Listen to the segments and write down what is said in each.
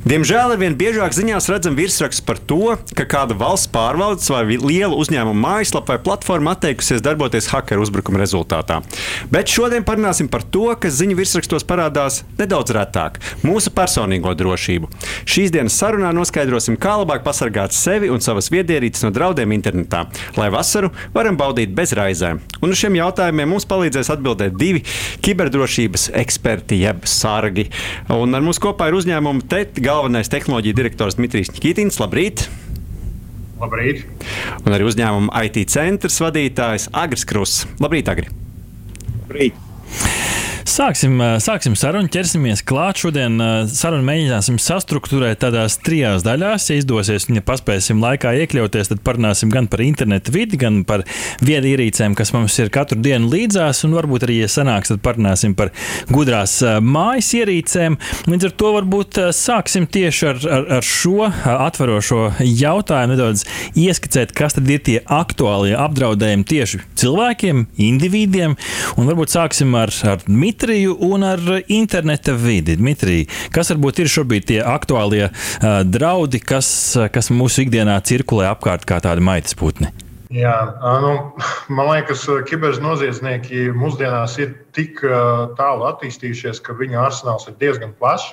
Diemžēl arvien biežāk ziņās redzam virsrakstus par to, ka kāda valsts pārvaldes vai liela uzņēmuma mājaslapa vai platforma atteikusies darboties hakeru uzbrukuma rezultātā. Bet šodien parunāsim par to, kas ziņu virsrakstos parādās nedaudz retāk - mūsu personīgo drošību. Šīs dienas sarunā noskaidrosim, kā labāk pasargāt sevi un savas viedierīces no draudiem internetā, lai vasaru varam baudīt bez raizēm. Un uz šiem jautājumiem mums palīdzēs atbildēt divi kiberdrošības eksperti, jeb sargi. Un ar mums kopā ir uzņēmuma TET galvenais tehnoloģija direktors Dmitrijs Nikitins. Labrīt! Labrīt! Un arī uzņēmuma IT centrs vadītājs Agris Kruss. Labrīt, Agri! Labrīt! Sāksim, sāksim sarunu, ķersimies klāt. Šodien sarunu mēģināsim sastruktūrēt tādās trijās daļās. Ja izdosies, ja paspēsim laikā iekļauties, tad parunāsim gan par internetu vidi, gan par viedierīcēm, kas mums ir katru dienu līdzās. Un varbūt arī, ja sanāks, tad parunāsim par gudrās mājas ierīcēm. Līdz ar to varbūt sāksim tieši ar, ar, ar šo atverošo jautājumu, nedaudz ieskicēt, kas tad ir tie aktuālie apdraudējumi tieši cilvēkiem, individiem. Un varbūt sāksim ar, ar mitu Dmitriju un ar interneta vidi. Dmitrij, kas varbūt ir šobrīd tie aktuālie uh, draudi, kas, kas mūsu ikdienā cirkulē apkārt kā tādi maitas putni? Jā, nu, man liekas, kibernoziedznieki mūsdienās ir tik tālu attīstījušies, ka viņu arsenāls ir diezgan plašs.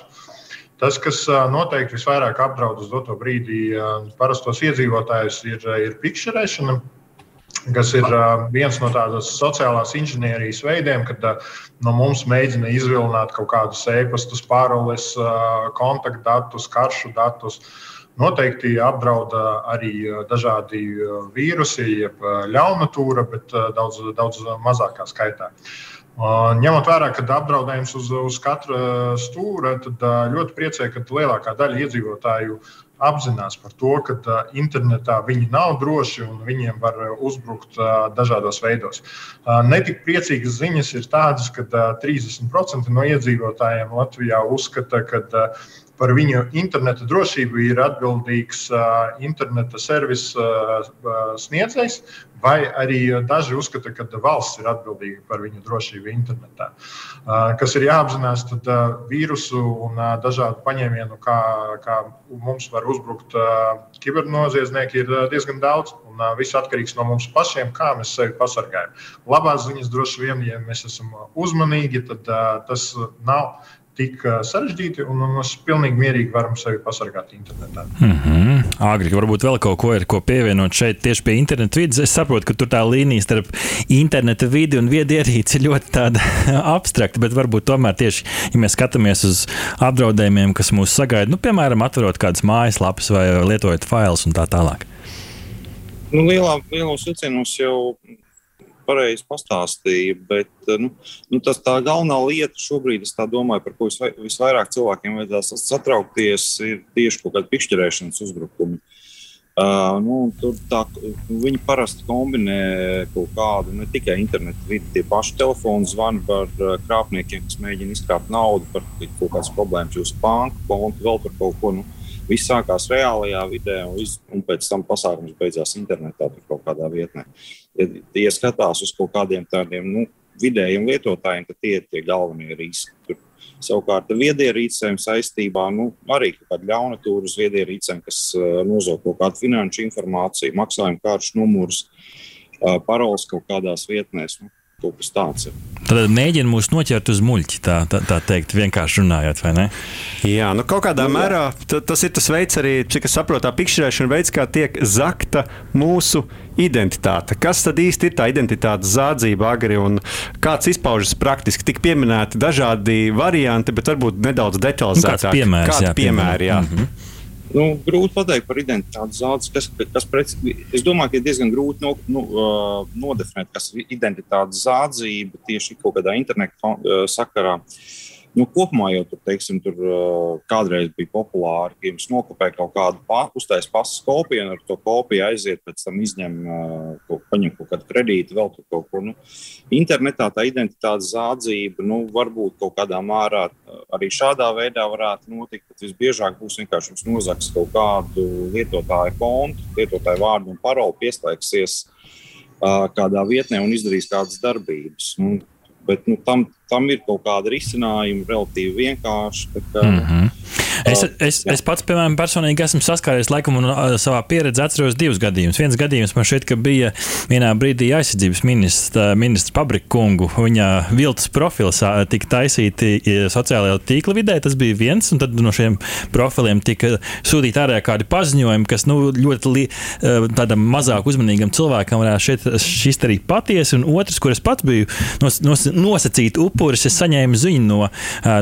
Tas, kas noteikti visvairāk apdraud uz doto brīdi parastos iedzīvotājus, ir, ir pikšķerēšana kas ir viens no tādas sociālās inženierijas veidiem, kad no mums mēģina izvilināt kaut kādus e-pastus, paroles, kontaktdatus, karšu datus. Noteikti apdraud arī dažādi vīrusi, jeb ļaunatūra, bet daudz, daudz mazākā skaitā. Ņemot vērā, ka apdraudējums uz, uz katra stūra, tad ļoti priecē, ka lielākā daļa iedzīvotāju uh, apzinās par to, ka internetā viņi nav droši un viņiem var uzbrukt dažādos veidos. Netik priecīgas ziņas ir tādas, ka 30% no iedzīvotājiem Latvijā uzskata, ka par viņu interneta drošību ir atbildīgs interneta servisa sniedzējs, vai arī daži uzskata, ka valsts ir atbildīga par viņu drošību internetā. Kas ir jāapzinās, tad vīrusu un dažādu paņēmienu, kā, kā mums var uzbrukt kibernoziedznieki, ir diezgan daudz. Viss atkarīgs no mums pašiem, kā mēs sevi pasargājam. Labās ziņas droši vien, ja mēs esam uzmanīgi, tad tas nav tik sarežģīti, un mēs pilnīgi mierīgi varam sevi pasargāt internetā. Mm -hmm. Agri, varbūt vēl kaut ko ir ko pievienot šeit tieši pie interneta vidas. Es saprotu, ka tur tā līnija starp interneta vidi un viedierīci ir ļoti tāda abstrakta, bet varbūt tomēr tieši, ja mēs skatāmies uz apdraudējumiem, kas mūs sagaida, nu, piemēram, atverot kādas mājaslapas vai lietojot failus un tā tālāk. Nu, lielā, lielos vilcienos jau pareizi pastāstīja. Bet eh, nu, nu, tas tā galvenā lieta šobrīd, es domāju, par ko visvairāk cilvēkiem vajadzēs satraukties, ir tieši kaut kāda pišķirēšanas uzbrukumi. Uh, nu, tur tā, viņi parasti kombinē kaut kādu ne tikai internetu vidi, tie paši telefoni zvani par uh, krāpniekiem, kas mēģina izkrāpt naudu par kaut kādas problēmas jūsu banku kontu, vēl par kaut ko. Nu, Viss sākās reālajā vidē, un, iz, un pēc tam pasākums beidzās internetā, kaut kādā vietnē. Ja, ja skatās uz kaut kādiem tādiem nu, vidējiem lietotājiem, tad tie ir tie galvenie riski. Tur, savukārt, viedierīcēm saistībā nu, arī kaut kāda ļaunatūra uz viedierīcēm, kas uh, nozog kaut kādu finanšu informāciju, maksājumu kāršu numurus, uh, paroles kaut kādās vietnēs. Nu, kaut kas tāds ir. Tad mēģina mūs noķert uz muļķi, tā, tā, tā teikt, vienkārši runājot, vai ne? Jā, nu kaut kādā nu, mērā tas ir tas veids, arī, cik es saprotu, tā pikšķerēšana veids, kā tiek zakta mūsu identitāte. Kas tad īsti ir tā identitātes zādzība, agri un kāds izpaužas praktiski? Tik pieminēti dažādi varianti, bet varbūt nedaudz detalizētāk. Nu, kāds piemērs, kāds jā, piemēri, jā. Mm -hmm. Nu, grūti pateikt par identitātes zāles. Kas, kas preci, es domāju, ka ir diezgan grūti no, nu, uh, nodefinēt, kas ir identitātes zādzība tieši kaut kādā interneta uh, sakarā. Nu, kopumā jau tur, teiksim, tur kādreiz bija populāri, ka jums nokopē kaut kādu pa, uztaisīt pasas kopiju, un ar to kopiju aiziet, pēc tam izņem, kaut, paņem kaut kādu kredītu, vēl kaut ko. Nu, internetā tā identitātes zādzība, nu, varbūt kaut kādā mērā arī šādā veidā varētu notikt, bet visbiežāk būs vienkārši jums nozags kaut kādu lietotāju kontu, lietotāju vārdu un paroli pieslēgsies kādā vietnē un izdarīs kādas darbības. Un, bet nu, tam, tam ir kaut kāda risinājuma, relatīvi vienkārši. Kā, mm -hmm. Es, es, es pats, piemēram, personīgi esmu saskāries laikam un savā pieredzē atceros divus gadījumus. Viens gadījums man šeit, bija vienā brīdī aizsardzības ministrs, ministrs Pabrika kungu. Viņa viltus profils tika taisīti sociālajā tīkla vidē. Tas bija viens, un tad no šiem profiliem tika sūtīti ārā kādi paziņojumi, kas nu, ļoti li, tādam mazāk uzmanīgam cilvēkam varētu šeit šis arī patiesi. Un otrs, kur es pats biju nos, nos, nosacīti upuris, es saņēmu ziņu no,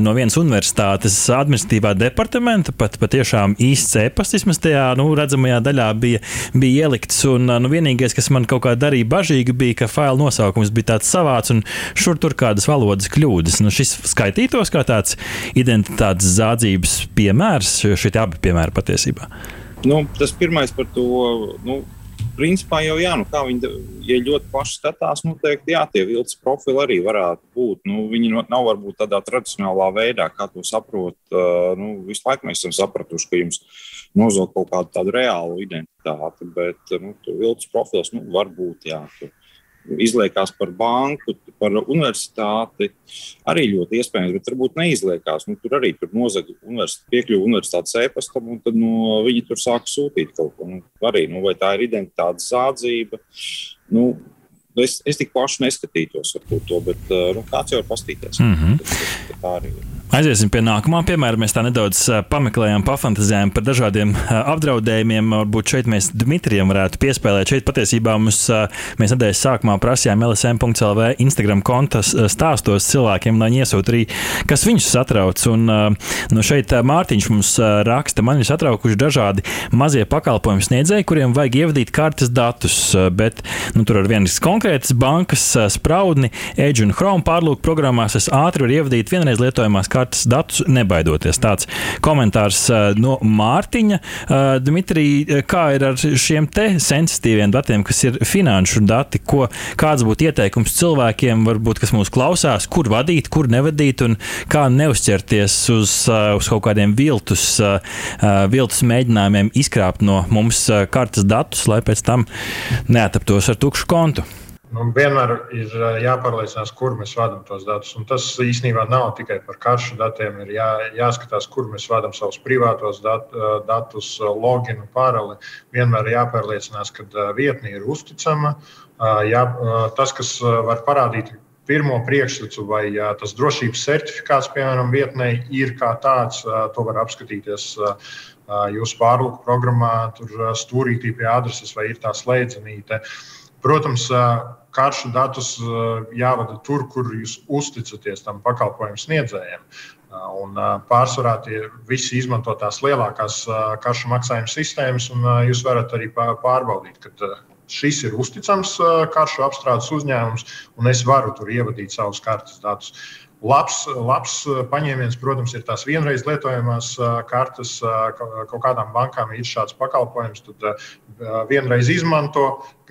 no vienas universitātes administratīvā departamenta departamenta. Pat patiešām īsts e-pasts vismaz tajā nu, redzamajā daļā bija, bija ielikts. Un, nu, vienīgais, kas man kaut kā darīja bažīgi, bija, ka faila nosaukums bija tāds savāds un šur tur kādas valodas kļūdas. Nu, šis skaitītos kā tāds identitātes zādzības piemērs, šie abi piemēri patiesībā. Nu, tas pirmais par to. Nu principā jau jā, nu, kā viņi ja ļoti plaši skatās, noteikti jā, tie vilcis profili arī varētu būt. Nu, viņi nav varbūt tādā tradicionālā veidā, kā to saprot. Nu, visu laiku mēs esam sapratuši, ka jums nozog kaut kādu tādu reālu identitāti, bet nu, vilcis profils nu, var būt jā. Tur izliekās par banku, par universitāti. Arī ļoti iespējams, bet varbūt neizliekās. Nu, tur arī tur nozaga universitāti, piekļuva universitātes e-pastam, un tad nu, viņi tur sāk sūtīt kaut ko. Nu, arī, nu, vai tā ir identitātes zādzība? Nu, es, es tik plaši neskatītos ar to, bet nu, kāds jau var pastīties. Mm -hmm. Tā arī ir. Aiziesim pie nākamā piemēra. Mēs tā nedaudz pameklējām, pafantazējām par dažādiem apdraudējumiem. Varbūt šeit mēs Dmitrijam varētu piespēlēt. Šeit patiesībā mums, mēs nedēļas sākumā prasījām LSM.CLV Instagram kontas stāstos cilvēkiem, lai viņi iesūta arī, kas viņus satrauc. Un nu šeit Mārtiņš mums raksta, man ir satraukuši dažādi mazie pakalpojumu sniedzēji, kuriem vajag ievadīt kartes datus, bet nu, tur ar vienas konkrētas bankas spraudni, Edge un Chrome pārlūku programmās es ātri varu ievadīt vienreiz lietojamās kartes datus, nebaidoties. Tāds komentārs uh, no Mārtiņa. Uh, Dmitrij, kā ir ar šiem te sensitīviem datiem, kas ir finanšu dati? Ko, kāds būtu ieteikums cilvēkiem, varbūt, kas mūs klausās, kur vadīt, kur nevadīt un kā neuzķerties uz, uz kaut kādiem viltus, viltus mēģinājumiem izkrāpt no mums kartes datus, lai pēc tam neataptos ar tukšu kontu? Nu, vienmēr ir jāpārliecinās, kur mēs vadām tos datus. Un tas īstenībā nav tikai par karšu datiem. Ir jā, jāskatās, kur mēs vadām savus privātos dat, datus, loginu, paroli. Vienmēr ir jāpārliecinās, ka vietne ir uzticama. Jā, tas, kas var parādīt pirmo priekšstatu, vai tas drošības certifikāts, piemēram, vietnē ir kā tāds, to var apskatīties jūsu pārlūku programmā, tur stūrītī pie adreses, vai ir tā slēdzenīte. Protams, karšu datus jāvada tur, kur jūs uzticaties tam pakalpojumu sniedzējiem. Un pārsvarā tie visi izmanto tās lielākās karšu maksājuma sistēmas, un jūs varat arī pārbaudīt, ka šis ir uzticams karšu apstrādes uzņēmums, un es varu tur ievadīt savus kartes datus. Labs, labs paņēmiens, protams, ir tās vienreiz lietojamās kartes. Kaut kādām bankām ir šāds pakalpojums, tad vienreiz izmanto,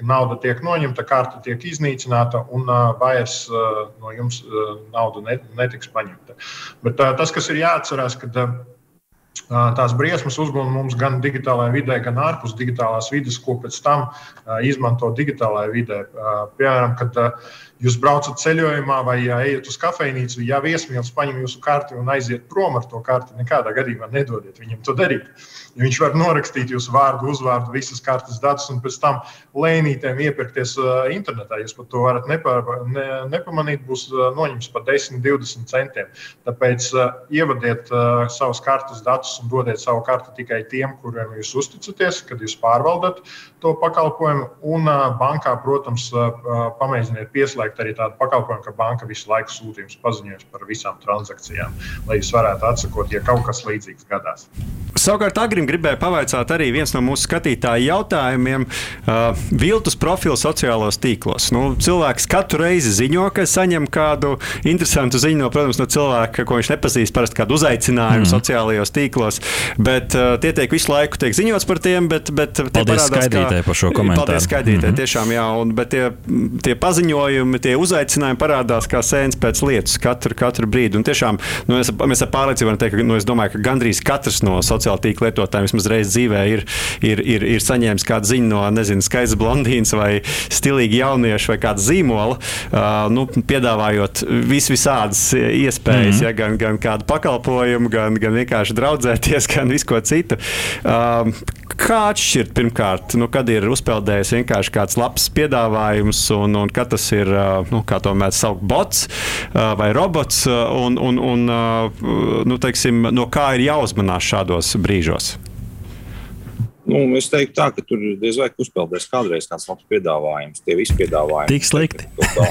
nauda tiek noņemta, karte tiek iznīcināta un vairs no jums nauda netiks paņemta. Bet tas, kas ir jāatcerās, kad Tās briesmas uzglūna mums gan digitālajā vidē, gan ārpus digitālās vidas, ko pēc tam izmanto digitālajā vidē. Piemēram, kad jūs braucat ceļojumā vai ejat uz kafejnīcu, ja viesmīlis paņem jūsu karti un aiziet prom ar to karti, nekādā gadījumā nedodiet viņam to darīt. Viņš var norakstīt jūsu vārdu, uzvārdu, visas kartes datus un pēc tam lēnītēm iepirkties internetā. Jūs pat to varat nepa, ne, nepamanīt, būs noņemts par 10, 20 centiem. Tāpēc ievadiet savus kartes datus un dodiet savu karti tikai tiem, kuriem jūs uzticaties, kad jūs pārvaldat to pakalpojumu. Un bankā, protams, pamēģiniet pieslēgt arī tādu pakalpojumu, ka banka visu laiku sūta jums paziņojumus par visām transakcijām, lai jūs varētu atsakot, ja kaut kas līdzīgs gadās. Savukārt, Agrim gribēja pavaicāt arī viens no mūsu skatītāju jautājumiem uh, - viltus profilu sociālos tīklos. Nu, cilvēks katru reizi ziņo, ka saņem kādu interesantu ziņu, no, protams, no cilvēka, ko viņš nepazīst, parasti kādu uzaicinājumu mm. sociālajos tīklos, bet uh, tie tiek visu laiku tiek ziņots par tiem, bet, bet tie paldies skaidrītē par šo komentāru. Paldies skaidrītē, mm -hmm. tiešām jā, un, bet tie, tie paziņojumi, tie uzaicinājumi parādās kā sēnes pēc lietas katru, katru brīdi. Un tiešām nu, mēs, mēs ar pārliecību varam teikt, ka nu, es domāju, ka gandrīz katrs no sociālajiem tīkla lietotājiem vismaz reizes dzīvē ir, ir, ir, ir saņēmis kādu ziņu no, nezinu, skaistas blondīnas vai stilīga jaunieša vai kāda zīmola, uh, nu, piedāvājot vis visādas iespējas, mm -hmm. ja, gan, gan kādu pakalpojumu, gan, gan vienkārši draudzēties, gan visu ko citu. Uh, kā atšķirt pirmkārt, nu, kad ir uzpeldējis vienkārši kāds labs piedāvājums, un, un kad tas ir, nu, kā to mēdz saukt, bots uh, vai robots, un, un, un nu, teiksim, no kā ir jāuzmanās šādos brīžos? Nu, es teiktu, tā, ka tur diez vai uzpeldēs kādreiz kāds labs piedāvājums. Tie visi piedāvājumi tik slikti. Tā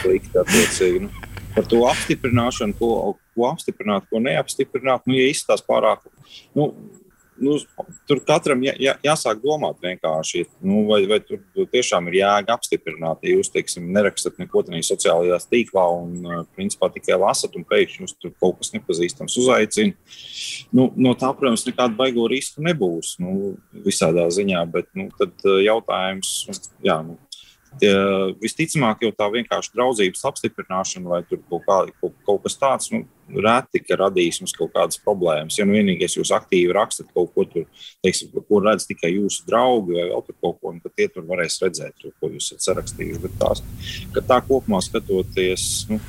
slikti attiecīgi. Nu, par to apstiprināšanu, ko, ko apstiprināt, ko neapstiprināt. Nu, ja izstāsta pārāk, nu, nu, tur katram jā, jā, jāsāk domāt vienkārši, nu, vai, vai tur tiešām ir jēga apstiprināt. Ja jūs, teiksim, nerakstat neko tādā sociālajā tīklā un, principā, tikai lasat, un pēkšņi jūs tur kaut kas nepazīstams uzaicina, nu, no tā, protams, nekāda baigo risku nebūs nu, visādā ziņā, bet nu, tad jautājums, jā, nu, Tie, visticamāk, jau tā vienkārši draudzības apstiprināšana vai kaut, kā, kaut, kaut kas tāds, nu, reti, radīs mums kaut kādas problēmas. Ja nu vienīgais jūs aktīvi rakstat kaut ko tur, teiksim, ko redz tikai jūsu draugi vai vēl kaut ko, tad tie tur varēs redzēt, to, ko jūs esat sarakstījuši. Bet tās, tā kopumā skatoties, nu,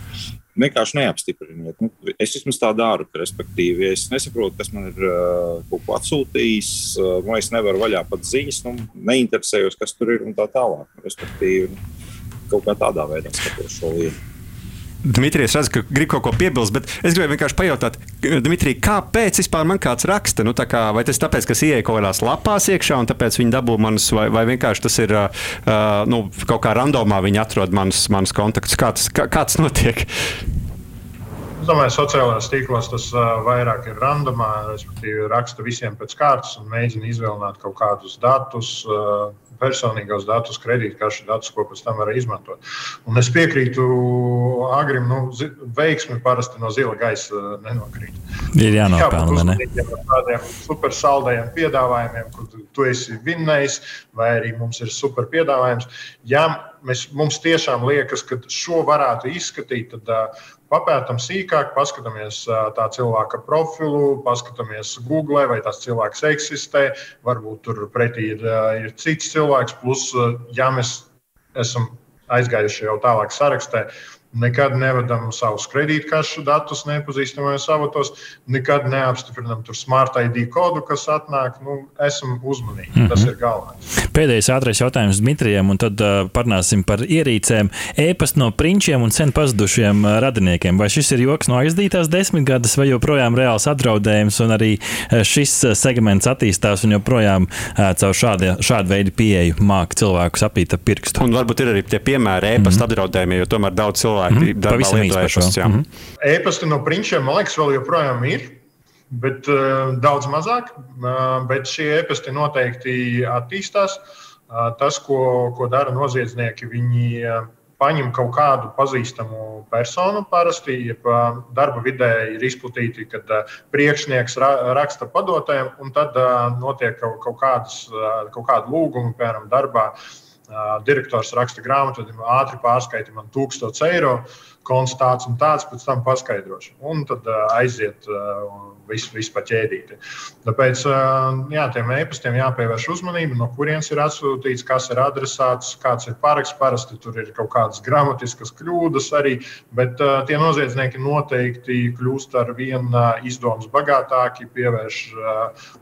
vienkārši neapstipriniet. Nu, es vismaz tā daru, respektīvi, ja es nesaprotu, kas man ir uh, kaut ko atsūtījis, uh, vai es nevaru vaļā pat ziņas, nu, neinteresējos, kas tur ir un tā tālāk. Respektīvi, kaut kā tādā veidā skatos šo lietu. Dmitrijs redz, ka grib kaut ko piebilst, bet es gribēju vienkārši pajautāt, Dmitrij, kāpēc vispār man kāds raksta? Nu, kā, vai tas tāpēc, ka es ieeju kaut kādās lapās iekšā un tāpēc viņi dabū manus, vai, vai vienkārši tas ir uh, nu, kaut kā randomā viņi atrod manus, manus kontaktus? Kā tas, kā, kā tas notiek? Es domāju, ka sociālajos tīklos tas uh, vairāk ir randomā, respektīvi raksta visiem pēc kārtas un mēģina izvēlēt kaut kādus datus. Uh, personīgos datus, kredītkaršu datus, ko pēc tam var izmantot. Un es piekrītu Agrim, nu, veiksmi parasti no zila gaisa nenokrīt. Ir jānopelna, ne? Tādiem super saldējiem piedāvājumiem, kur tu esi vinnējis, vai arī mums ir super piedāvājums. Ja mēs, mums tiešām liekas, ka šo varētu izskatīt, tad papētām sīkāk, paskatāmies tā cilvēka profilu, paskatāmies Google, vai tas cilvēks eksistē. Varbūt tur pretī ir, ir cits cilvēks. Plus, ja mēs esam aizgājuši jau tālāk sarakstā, Nekad nevedam savus kredītkaršu datus nepazīstamajos avotos, nekad neapstiprinām tur smart ID kodu, kas atnāk. Nu, esam uzmanīgi. Mm -hmm. Tas ir galvenais. Pēdējais ātrais jautājums Dmitrijam, un tad uh, parunāsim par ierīcēm. Ēpast no prinčiem un sen pazudušiem uh, radiniekiem. Vai šis ir joks no aizdītās desmitgades, vai joprojām reāls apdraudējums, un arī uh, šis segments attīstās un joprojām uh, caur šādu, šādu veidu pieeju māca cilvēkus apīt ap pirkstu? Un varbūt ir arī tie piemēri ēpasta mm -hmm. apdraudējumiem, jo tomēr daudz cilvēku cilvēki mm, pavisam īsti. Mm -hmm. E-pasta no prinčiem, man liekas, vēl joprojām ir. Bet uh, daudz mazāk, uh, bet šie e-pasti noteikti attīstās. Uh, tas, ko, ko dara noziedznieki, viņi uh, paņem kaut kādu pazīstamu personu. Parasti ja darba vidē ir izplatīti, kad priekšnieks raksta padotājiem, un tad notiek kaut, kaut, kādas, kaut kāda lūguma, piemēram, darbā direktors raksta grāmatu, tad ātri pārskaita man 1000 eiro, konts tāds un tāds, pēc tam paskaidrošu. Un tad aiziet viss vis pa ķēdīti. Tāpēc jā, tiem e-pastiem jāpievērš uzmanība, no kurienes ir atsūtīts, kas ir adresāts, kāds ir paraksts. Parasti tur ir kaut kādas gramatiskas kļūdas arī, bet tie noziedznieki noteikti kļūst ar vien izdomas bagātāki, pievērš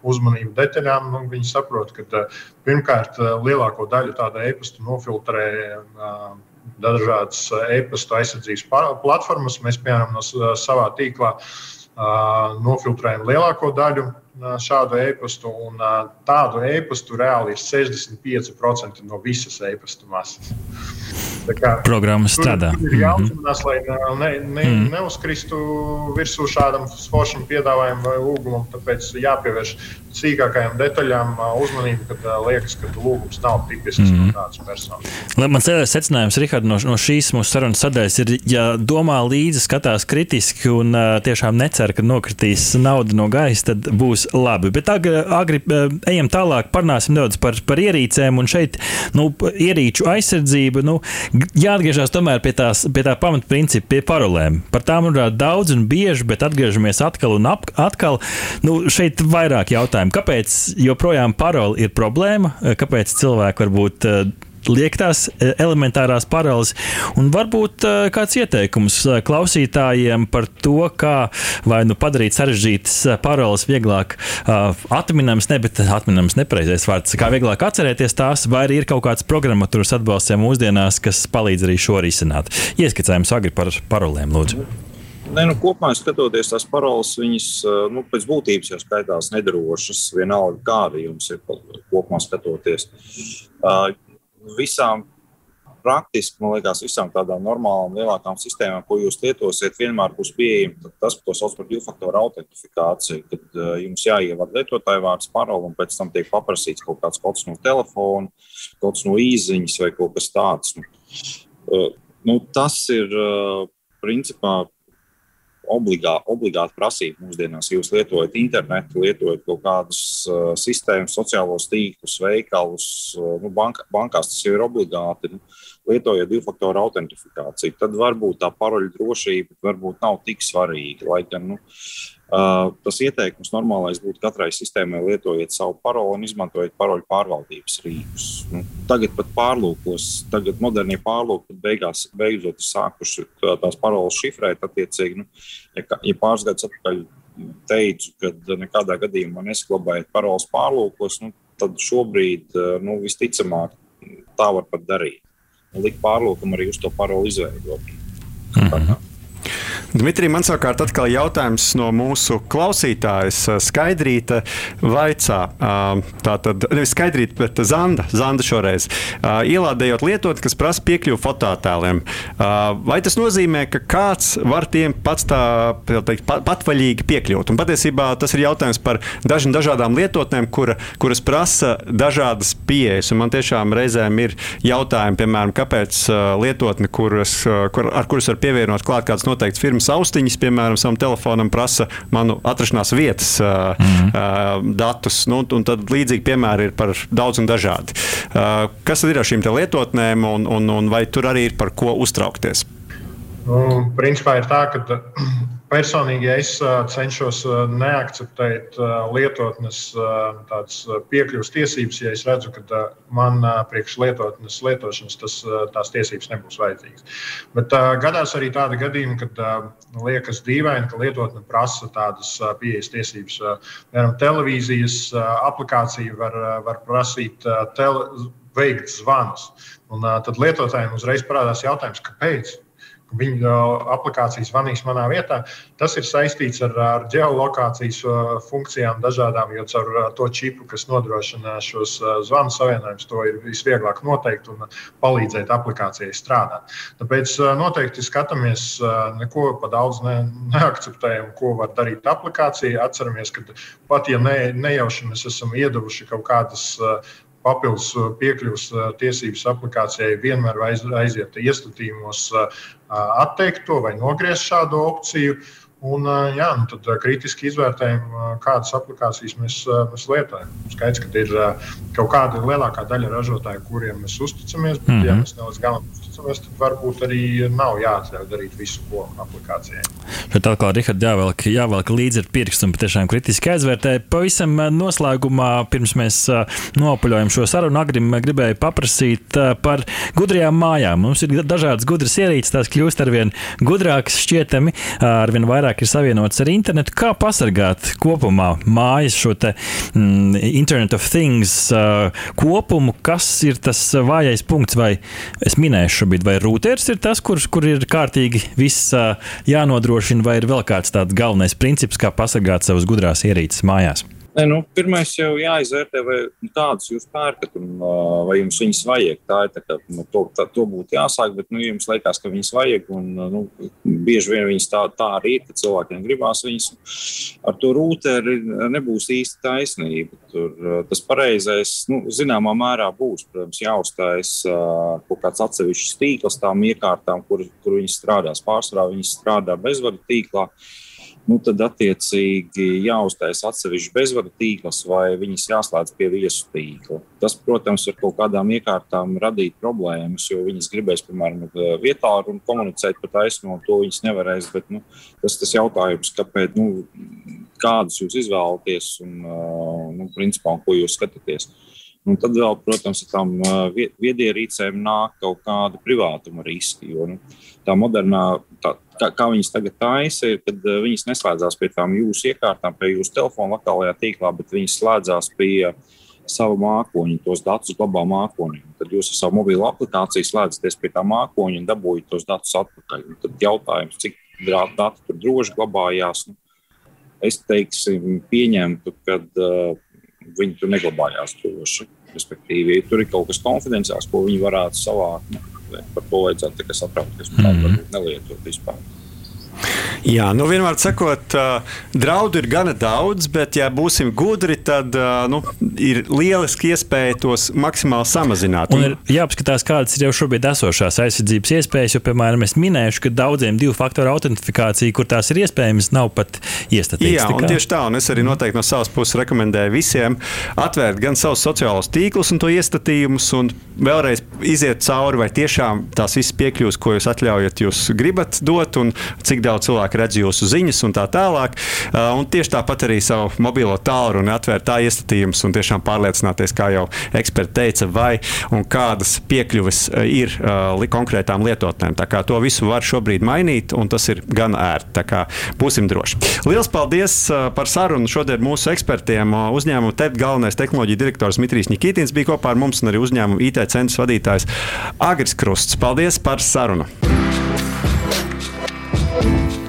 uzmanību detaļām. Nu, viņi saprot, ka pirmkārt lielāko daļu tādu e-pastu nofiltrē. Uh, dažādas e-pasta aizsardzības platformas. Mēs, piemēram, no savā tīklā uh, nofiltrējam lielāko daļu šādu e-pastu, un tādu e-pastu reāli ir 65% no visas e-pasta masas. Programma strādā. Ir jāuzmanās, lai ne, ne, mm. neuzkristu virsū šādam foršam piedāvājumam vai lūgumam. Tāpēc jāpievērš sīkākajām detaļām uzmanību, kad liekas, ka lūgums nav tipisks mm. no tādas personas. Mans secinājums, Rihard, no, no šīs mūsu sarunas sadaļas ir, ja domā līdzi, skatās kritiski un tiešām necer, ka nokritīs naudu no gaisa, tad būs labi. Bet agri, agri ejam tālāk, parunāsim nedaudz par, par ierīcēm. Un šeit nu, ierīču aizsardzība, nu, jāatgriežas tomēr pie, tās, pie tā pamatprincipa, pie parolēm. Par tām runā daudz un bieži, bet atgriežamies atkal un ap, atkal. Nu, šeit vairāk jautājumu. Kāpēc joprojām paroli ir problēma? Kāpēc cilvēki varbūt liek tās e, elementārās paralēlas. Un varbūt e, kāds ieteikums e, klausītājiem par to, kā vai nu padarīt sarežģītas paralēlas vieglāk atminamas, ne, bet atminamas nepareizais vārds, kā vieglāk atcerēties tās, vai arī ir kaut kāds programmatūras atbalsts mūsdienās, kas palīdz arī šo risināt. Ieskicējums agri par parolēm, lūdzu. Ne, nu, kopumā skatoties, tās paroles viņas nu, pēc būtības jau skaitās nedrošas. Vienalga, kāda jums ir kopumā skatoties. Visām, praktiski, man liekas, visām tādām normālām, lielākām sistēmām, ko jūs lietosiet, vienmēr būs pieejama tas, ko sauc par divu faktoru autentifikāciju, kad uh, jums jāievada lietotāja vārds, parole, un pēc tam tiek paprasīts kaut kāds kods no telefona, kods no īziņas vai kaut kas tāds. Nu, uh, nu, tas ir uh, principā obligā, obligāti prasība mūsdienās. Jūs lietojat internetu, lietojat kaut kādas uh, sistēmas, sociālos tīklus, veikalus, uh, nu, bank, bankās tas jau ir obligāti. Nu, lietojot divu faktoru autentifikāciju, tad varbūt tā paroļu drošība varbūt nav tik svarīga. Lai gan nu, Uh, tas ieteikums normālais būtu katrai sistēmai lietojiet savu paroli un izmantojiet paroļu pārvaldības rīkus. Nu, tagad pat pārlūkos, tagad modernie pārlūki beigās, beidzot ir sākuši tās paroles šifrēt. Attiecīgi, nu, ja, ja pāris gadus atpakaļ teicu, ka nekādā gadījumā nesaglabājiet paroles pārlūkos, nu, tad šobrīd nu, visticamāk tā var pat darīt. Likt pārlūkam arī uz to paroli izveidot. Mm -hmm. Dmitrij, man savukārt atkal jautājums no mūsu klausītājas Skaidrīta vaicā. Tātad, nevis Skaidrīta, bet Zanda, Zanda šoreiz. Ielādējot lietotni, kas prasa piekļuvu fototēliem. Vai tas nozīmē, ka kāds var tiem pats tā teikt, patvaļīgi piekļūt? Un patiesībā tas ir jautājums par dažām dažādām lietotnēm, kura, kuras prasa dažādas pieejas. Un man tiešām reizēm ir jautājumi, piemēram, kāpēc lietotne, kuras, kur, ar kuras var pievienot klāt kāds noteikts firmas austiņas, piemēram, savam telefonam prasa manu atrašanās vietas uh, mm. uh, datus. Nu, tad līdzīgi piemēri ir par daudz un dažādi. Uh, kas tad ir ar šīm lietotnēm un, un, un vai tur arī ir par ko uztraukties? Nu, principā ir tā, ka Personīgi es cenšos neakceptēt lietotnes piekļuves tiesības, ja es redzu, ka man priekš lietotnes lietošanas tas, tās tiesības nebūs vajadzīgas. Bet gadās arī tādi gadījumi, kad liekas dīvaini, ka lietotne prasa tādas pieejas tiesības. Piemēram, televīzijas aplikācija var, var prasīt tele, veikt zvanus. Un tad lietotājiem uzreiz parādās jautājums, kāpēc? Viņa aplikācijas zvanīs manā vietā. Tas ir saistīts ar, ar geolokācijas funkcijām dažādām, jo caur to čipu, kas nodrošina šos zvanu savienojumus, to ir visvieglāk noteikt un palīdzēt aplikācijai strādāt. Tāpēc noteikti skatāmies, neko pa daudz ne, neakceptējam, ko var darīt aplikācija. Atceramies, ka pat ja ne, nejauši mēs esam iedavuši kaut kādas uh, piekļuvas uh, tiesības aplikācijai vienmēr aiziet iestatījumos, uh, atteikt to vai nogriezt šādu opciju. Un, jā, nu tad kritiski izvērtējam, kādas aplikācijas mēs, mēs lietojam. Skaidrs, ka ir kaut kāda lielākā daļa ražotāju, kuriem mēs uzticamies, bet, mm -hmm. ja mhm. mēs ne līdz galam uzticamies, tad varbūt arī nav jāatļauj darīt visu, ko aplikācijai. Bet tā kā Rihards jāvelk, jāvelk līdzi ar pirkstu un patiešām kritiski aizvērtē. Pavisam noslēgumā, pirms mēs nopaļojam šo sarunu, Agrim gribēju paprasīt par gudrajām mājām. Mums ir dažādas gudras ierīces, tās kļūst ar vien gudrākas, šķietami, ar vien vairāk vairāk ir savienotas ar internetu. Kā pasargāt kopumā mājas šo te mm, Internet of Things uh, kopumu? Kas ir tas vājais punkts? Vai es minēšu šobrīd, vai routers ir tas, kur, kur ir kārtīgi viss uh, jānodrošina, vai ir vēl kāds tāds galvenais princips, kā pasargāt savas gudrās ierīces mājās? Ne, nu, pirmais jau jāizvērtē, vai nu, tādas jūs pērkat, un vai jums viņas vajag. Tā ir tā, ka nu, to, tā, to būtu jāsāk, bet nu, jums liekas, ka viņas vajag. Un, nu, bieži vien viņas tā, tā arī ir, ka cilvēkiem gribās viņas. Ar to rūteri nebūs īsti taisnība. Tur, tas pareizais, nu, zināmā mērā būs, protams, jāuzstājas uh, kaut kāds atsevišķs tīkls tām iekārtām, kur, kur viņas strādās. Pārsvarā viņas strādā bezvadu tīklā. Uh, nu, tad attiecīgi jāuztaisa atsevišķi bezvadu tīkls vai viņas jāslēdz pie viesu tīkla. Tas, protams, var kaut kādām iekārtām radīt problēmas, jo viņas gribēs, piemēram, vietā un komunicēt pa taisno, to viņas nevarēs. Bet, nu, tas ir jautājums, kāpēc, nu, kādus jūs izvēlaties un, nu, principā, un ko jūs skatāties. Un tad vēl, protams, ar tām viedierīcēm nāk kaut kāda privātuma riski. Jo nu, tā modernā, tā, kā, kā viņas tagad taisa, ir, kad viņas neslēdzās pie tām jūsu iekārtām, pie jūsu telefona lokālajā tīklā, bet viņas slēdzās pie sava mākoņa, tos datus glabā mākoņi. Tad jūs ar savu mobilo aplikāciju slēdzaties pie tā mākoņa un dabūjat tos datus atpakaļ. Un tad jautājums, cik dati tur droši glabājās. Nu, es teiksim, pieņemtu, ka uh, viņi tur neglabājās droši. Respektīvi, ja tur ir kaut kas konfidenciāls, ko viņi varētu savākt, nu, par to vajadzētu satraukties. Mm -hmm. Nelietot vispār. Jā, nu vienmēr sakot, draudu ir gana daudz, bet, ja būsim gudri, tad nu, ir lieliski iespēja tos maksimāli samazināt. Un ir jāapskatās, kādas ir jau šobrīd esošās aizsardzības iespējas, jo, piemēram, es minēju, ka daudziem divu faktoru autentifikācija, kur tās ir iespējamas, nav pat iestatītas. Jā, un tieši tā, un es arī noteikti no savas puses rekomendēju visiem atvērt gan savus sociālos tīklus un to iestatījumus, un vēlreiz iziet cauri, vai tiešām tās visas piekļuves, ko jūs atļaujat, jūs gribat dot, un cik daudz cilvēku redz jūsu ziņas un tā tālāk. Uh, un tieši tāpat arī savu mobilo tālruni atvērt tā iestatījumus un tiešām pārliecināties, kā jau eksperti teica, vai un kādas piekļuves uh, ir uh, konkrētām lietotnēm. Tā kā to visu var šobrīd mainīt, un tas ir gan ērti. Tā kā būsim droši. Lielas paldies par sarunu šodien mūsu ekspertiem. Uzņēmuma TED galvenais tehnoloģija direktors Mitrijs Nikitins bija kopā ar mums un arī uzņēmuma IT centra vadītājs Agris Krusts. Paldies par sarunu!